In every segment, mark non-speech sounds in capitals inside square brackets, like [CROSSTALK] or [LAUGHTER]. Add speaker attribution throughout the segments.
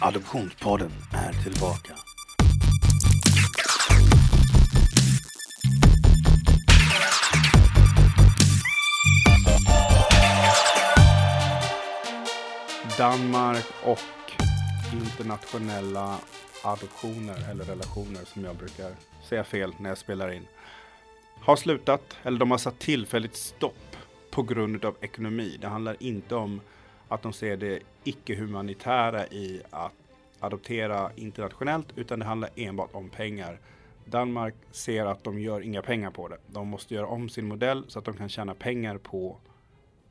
Speaker 1: Adoptionspodden är tillbaka.
Speaker 2: Danmark och internationella adoptioner eller relationer som jag brukar säga fel när jag spelar in. Har slutat, eller de har satt tillfälligt stopp på grund av ekonomi. Det handlar inte om att de ser det icke-humanitära i att adoptera internationellt, utan det handlar enbart om pengar. Danmark ser att de gör inga pengar på det. De måste göra om sin modell så att de kan tjäna pengar på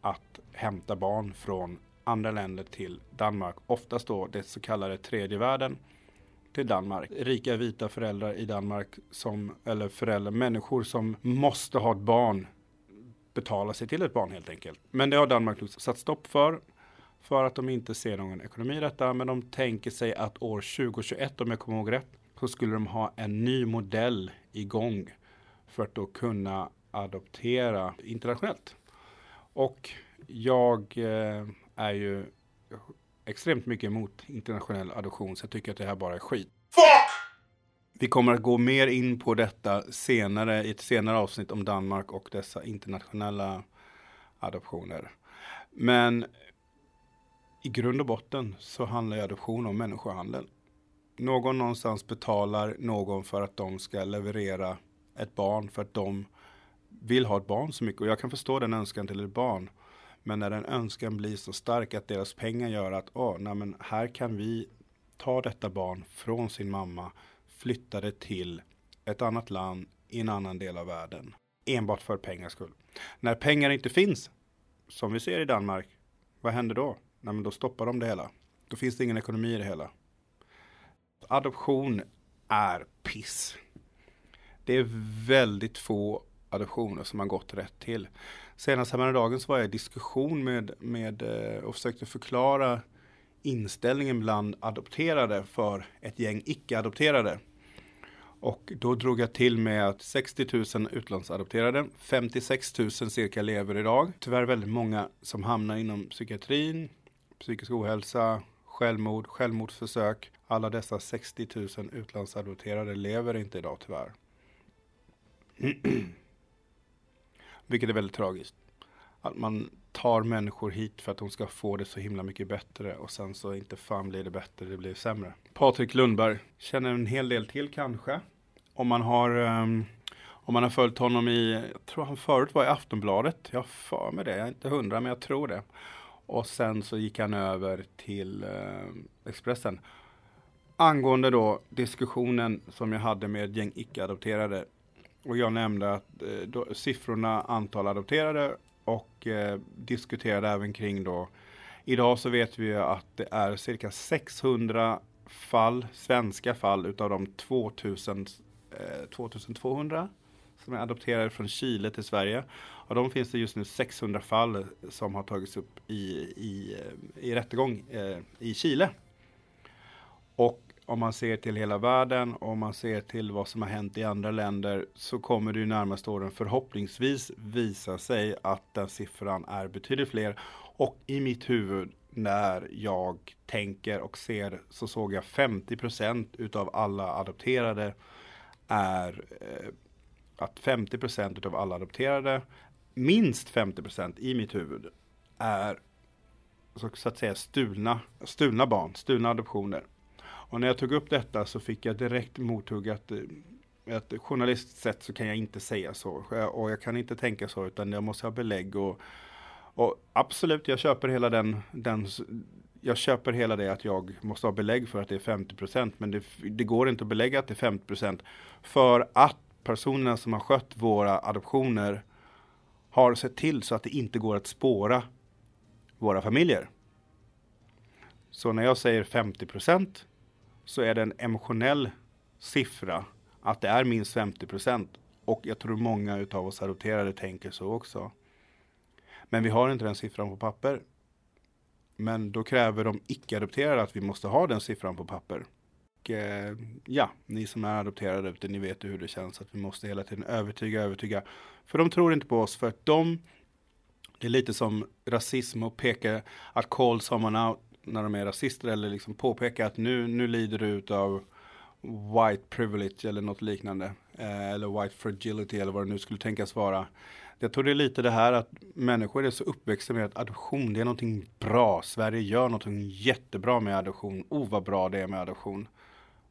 Speaker 2: att hämta barn från andra länder till Danmark. Oftast då det så kallade tredje världen till Danmark. Rika vita föräldrar i Danmark som, eller föräldrar, människor som måste ha ett barn betala sig till ett barn helt enkelt. Men det har Danmark satt stopp för. För att de inte ser någon ekonomi i detta. Men de tänker sig att år 2021, om jag kommer ihåg rätt, så skulle de ha en ny modell igång. För att då kunna adoptera internationellt. Och jag eh, är ju extremt mycket emot internationell adoption. Så jag tycker att det här bara är skit. Vi kommer att gå mer in på detta senare i ett senare avsnitt om Danmark och dessa internationella adoptioner. Men i grund och botten så handlar adoption om människohandel. Någon någonstans betalar någon för att de ska leverera ett barn för att de vill ha ett barn så mycket. Och jag kan förstå den önskan till ett barn. Men när den önskan blir så stark att deras pengar gör att åh, nej men här kan vi ta detta barn från sin mamma, flytta det till ett annat land i en annan del av världen. Enbart för pengars skull. När pengar inte finns, som vi ser i Danmark, vad händer då? Nej, men då stoppar de det hela. Då finns det ingen ekonomi i det hela. Adoption är piss. Det är väldigt få adoptioner som har gått rätt till. Senast häromdagen så var jag i diskussion med, med eh, och försökte förklara inställningen bland adopterade för ett gäng icke-adopterade. Och då drog jag till med att 60 000 utlandsadopterade, 56 000 cirka lever idag. Tyvärr väldigt många som hamnar inom psykiatrin, psykisk ohälsa, självmord, självmordsförsök. Alla dessa 60 000 utlandsadopterade lever inte idag tyvärr. [CLEARS THROAT] Vilket är väldigt tragiskt. Att man tar människor hit för att de ska få det så himla mycket bättre och sen så inte fan blir det bättre, det blir sämre. Patrik Lundberg känner en hel del till kanske. Om man har um, om man har följt honom i, jag tror han förut var i Aftonbladet. Jag har för mig det, jag är inte hundra men jag tror det. Och sen så gick han över till eh, Expressen. Angående då diskussionen som jag hade med ett gäng icke-adopterade. Och jag nämnde att eh, då, siffrorna antal adopterade och eh, diskuterade även kring då. Idag så vet vi ju att det är cirka 600 fall, svenska fall utav de 2000, eh, 2200 som är adopterade från Chile till Sverige. Av dem finns det just nu 600 fall som har tagits upp i, i, i rättegång eh, i Chile. Och om man ser till hela världen och om man ser till vad som har hänt i andra länder så kommer det ju närmaste åren förhoppningsvis visa sig att den siffran är betydligt fler. Och i mitt huvud när jag tänker och ser så såg jag 50% utav alla adopterade är eh, att 50 av alla adopterade, minst 50% i mitt huvud är så, att säga stulna, stulna barn, stulna adoptioner. Och när jag tog upp detta så fick jag direkt mothugg att eh, att journalistiskt sett så kan jag inte säga så. Och jag kan inte tänka så utan jag måste ha belägg. Och, och absolut, jag köper hela den, den jag köper hela det att jag måste ha belägg för att det är 50% men det, det, går inte att belägga att det är 50% för att personerna som har skött våra adoptioner har sett till så att det inte går att spåra våra familjer. Så när jag säger 50 procent så är det en emotionell siffra att det är minst 50 procent. Och jag tror många utav oss adopterade tänker så också. Men vi har inte den siffran på papper. Men då kräver de icke-adopterade att vi måste ha den siffran på papper. Och eh, ja, ni som är adopterade ute, ni vet hur det känns att vi måste hela tiden övertyga, övertyga. För de tror inte på oss för att de, det är lite som rasism och peka att call someone out när de är rasister eller liksom påpeka att nu, nu lider du av white privilege eller något liknande. Eh, eller white fragility eller vad det nu skulle tänkas vara. Jag tror det är lite det här att människor är så uppväxta med att adoption det är någonting bra. Sverige gör någonting jättebra med adoption. Oh vad bra det är med adoption.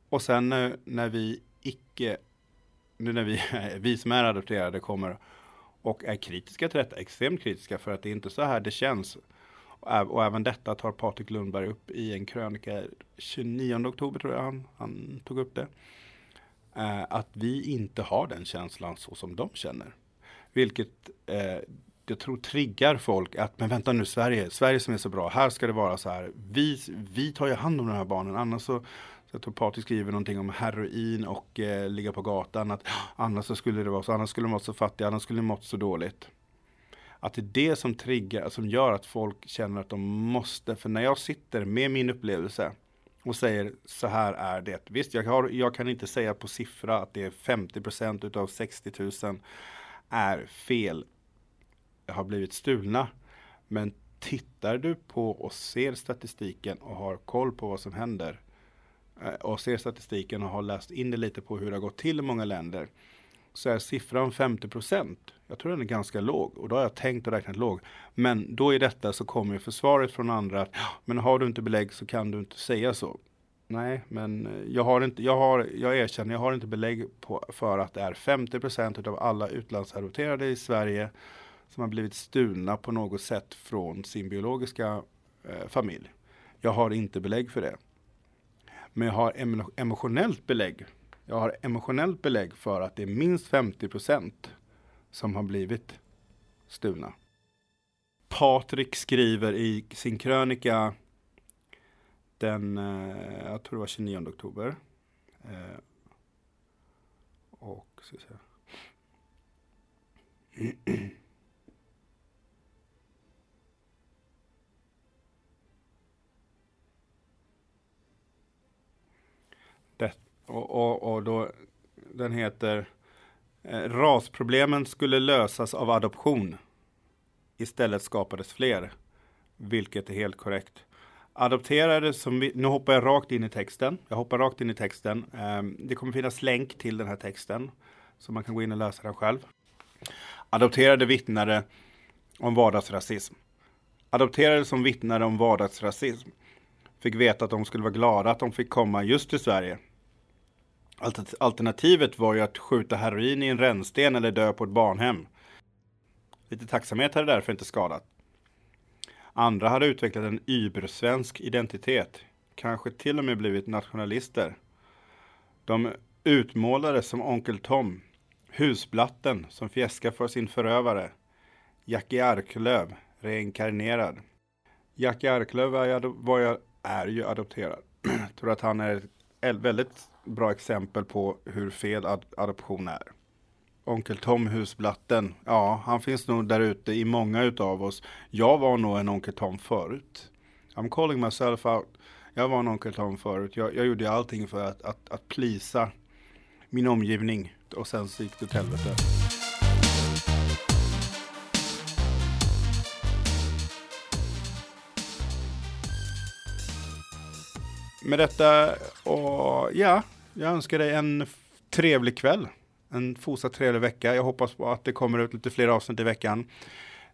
Speaker 2: Och sen när, när vi icke, nu när vi, [LAUGHS] vi som är adopterade kommer och är kritiska till detta, extremt kritiska för att det är inte så här det känns. Och även detta tar Patrik Lundberg upp i en krönika 29 oktober tror jag han, han tog upp det. Eh, att vi inte har den känslan så som de känner. Vilket eh, jag tror triggar folk att, men vänta nu Sverige, Sverige som är så bra, här ska det vara så här. Vi, vi tar ju hand om de här barnen, annars så, så jag tror Patrik skriver någonting om heroin och eh, ligga på gatan, att annars så skulle det vara så, annars skulle de vara så fattiga, annars skulle de mått så dåligt. Att det är det som triggar, alltså, som gör att folk känner att de måste, för när jag sitter med min upplevelse och säger så här är det. Visst, jag, har, jag kan inte säga på siffra att det är 50% utav 60 000 är fel, har blivit stulna. Men tittar du på och ser statistiken och har koll på vad som händer Eh, och ser statistiken och har läst in det lite på hur det har gått till i många länder så är siffran 50 procent. Jag tror den är ganska låg och då har jag tänkt och räknat låg. Men då i detta så kommer försvaret från andra att men har du inte belägg så kan du inte säga så. Nej, men eh, jag har inte, jag har, jag erkänner, jag har inte belägg på, för att det är 50 procent av alla utlandsadopterade i Sverige som har blivit stulna på något sätt från sin biologiska eh, familj. Jag har inte belägg för det. Men jag har emotionellt belägg. Jag har emotionellt belägg för att det är minst 50% som har blivit stulna. Patrik skriver i sin krönika den, eh, jag tror det var 29 oktober. Eh, och ska säga. [CLEARS THROAT] Det, och, och, och då, den heter eh, Rasproblemen skulle lösas av adoption. Istället skapades fler. Vilket är helt korrekt adopterade som vi, nu hoppar jag rakt in i texten. Jag hoppar rakt in i texten. Eh, det kommer finnas länk till den här texten. Så man kan gå in och läsa den själv. Adopterade vittnade om vardagsrasism. Adopterade som vittnade om vardagsrasism fick veta att de skulle vara glada att de fick komma just till Sverige. Alternativet var ju att skjuta heroin i en rännsten eller dö på ett barnhem. Lite tacksamhet hade därför inte skadat. Andra hade utvecklat en ybersvensk identitet, kanske till och med blivit nationalister. De utmålades som Onkel Tom, husblatten som fjäskar för sin förövare, Jackie Arklöv, reinkarnerad. Jackie Arklöv är, var, är ju adopterad. Jag [CLEARS THROAT] tror att han är ett väldigt bra exempel på hur fel ad adoption är. Onkel Tom husblatten. Ja, han finns nog där ute i många utav oss. Jag var nog en Onkel Tom förut. I'm calling myself out. Jag var en Onkel Tom förut. Jag, jag gjorde allting för att, att, att plisa min omgivning. Och sen så gick det åt helvete. Med detta och ja, jag önskar dig en trevlig kväll en fortsatt trevlig vecka. Jag hoppas på att det kommer ut lite fler avsnitt i veckan.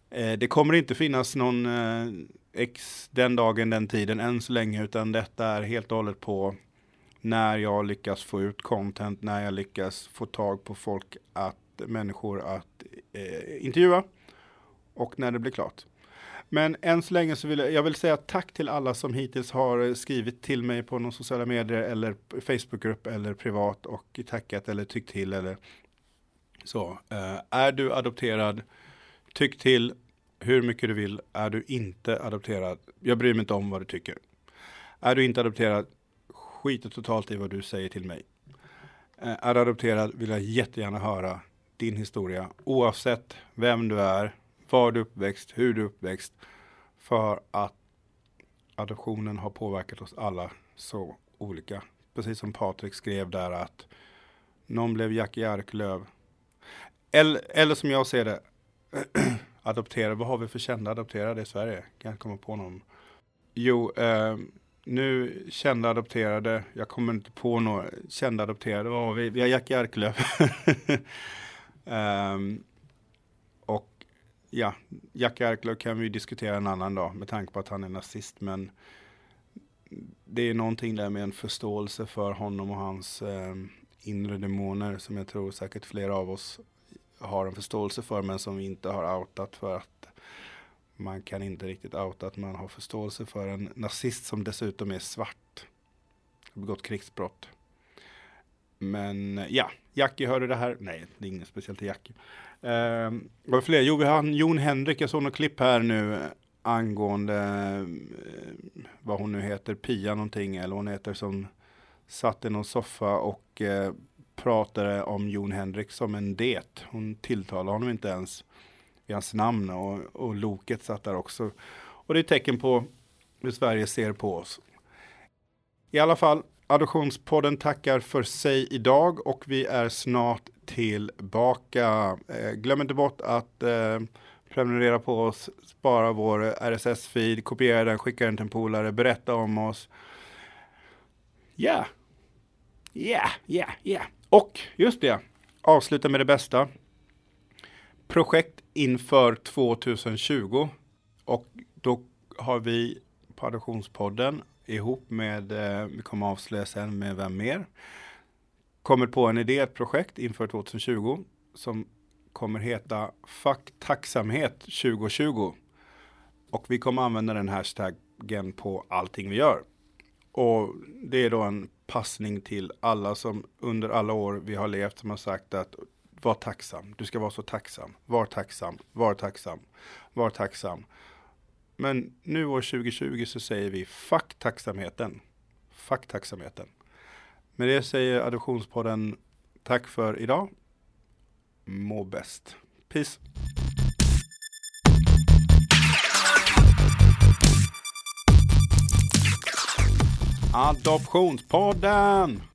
Speaker 2: Eh, det kommer inte finnas någon eh, den dagen, den tiden än så länge, utan detta är helt och hållet på när jag lyckas få ut content, när jag lyckas få tag på folk att människor att eh, intervjua och när det blir klart. Men än så länge så vill jag, jag vill säga tack till alla som hittills har skrivit till mig på någon sociala medier eller Facebookgrupp eller privat och tackat eller tyckt till eller så. Uh, är du adopterad, tyck till hur mycket du vill. Är du inte adopterad, jag bryr mig inte om vad du tycker. Är du inte adopterad, skit totalt i vad du säger till mig. Uh, är du adopterad vill jag jättegärna höra din historia oavsett vem du är, var du uppväxt, hur du uppväxt. För att adoptionen har påverkat oss alla så olika. Precis som Patrik skrev där att någon blev Jackie Arklöv. Eller, eller som jag ser det, [CLEARS THROAT] adopterade. Vad har vi för kända adopterade i Sverige? Kan jag komma på någon? Jo, eh, nu kända adopterade, jag kommer inte på några kända adopterade, Vad har vi, vi har Jackie Arklöv. um, [LAUGHS] eh, ja, Jack Arklöv kan vi diskutera en annan dag med tanke på att han är nazist, men det är någonting där med en förståelse för honom och hans eh, inre demoner som jag tror säkert flera av oss har en förståelse för men som vi inte har outat för att man kan inte riktigt outa att man har förståelse för en nazist som dessutom är svart. Har begått krigsbrott. Men ja, Jackie hörde det här. Nej, det är inget speciellt till Jackie. Eh, vad fler? Jo, vi har Jon Henrik. Jag såg något klipp här nu angående eh, vad hon nu heter, Pia någonting eller hon heter som satt i någon soffa och eh, pratade om Jon Henrik som en det. Hon tilltalade honom inte ens i hans namn och, och Loket satt där också. Och det är tecken på hur Sverige ser på oss. I alla fall, Adoptionspodden tackar för sig idag och vi är snart tillbaka. Eh, glöm inte bort att eh, prenumerera på oss, spara vår RSS-feed, kopiera den, skicka den till en polare, berätta om oss. Ja, ja, ja, ja. Och just det, avsluta med det bästa. Projekt inför 2020. Och då har vi på Adoptionspodden ihop med, eh, vi kommer avslöja sen med vem mer, kommit på en idé, ett projekt inför 2020 som kommer heta Fuck tacksamhet 2020. Och vi kommer använda den hashtaggen på allting vi gör. Och det är då en passning till alla som under alla år vi har levt som har sagt att var tacksam. Du ska vara så tacksam. Var tacksam. Var tacksam. Var tacksam. Men nu år 2020 så säger vi fuck tacksamheten. Fuck tacksamheten. Med det säger Adoptionspodden tack för idag. Må bäst. Peace. Adoptionspodden!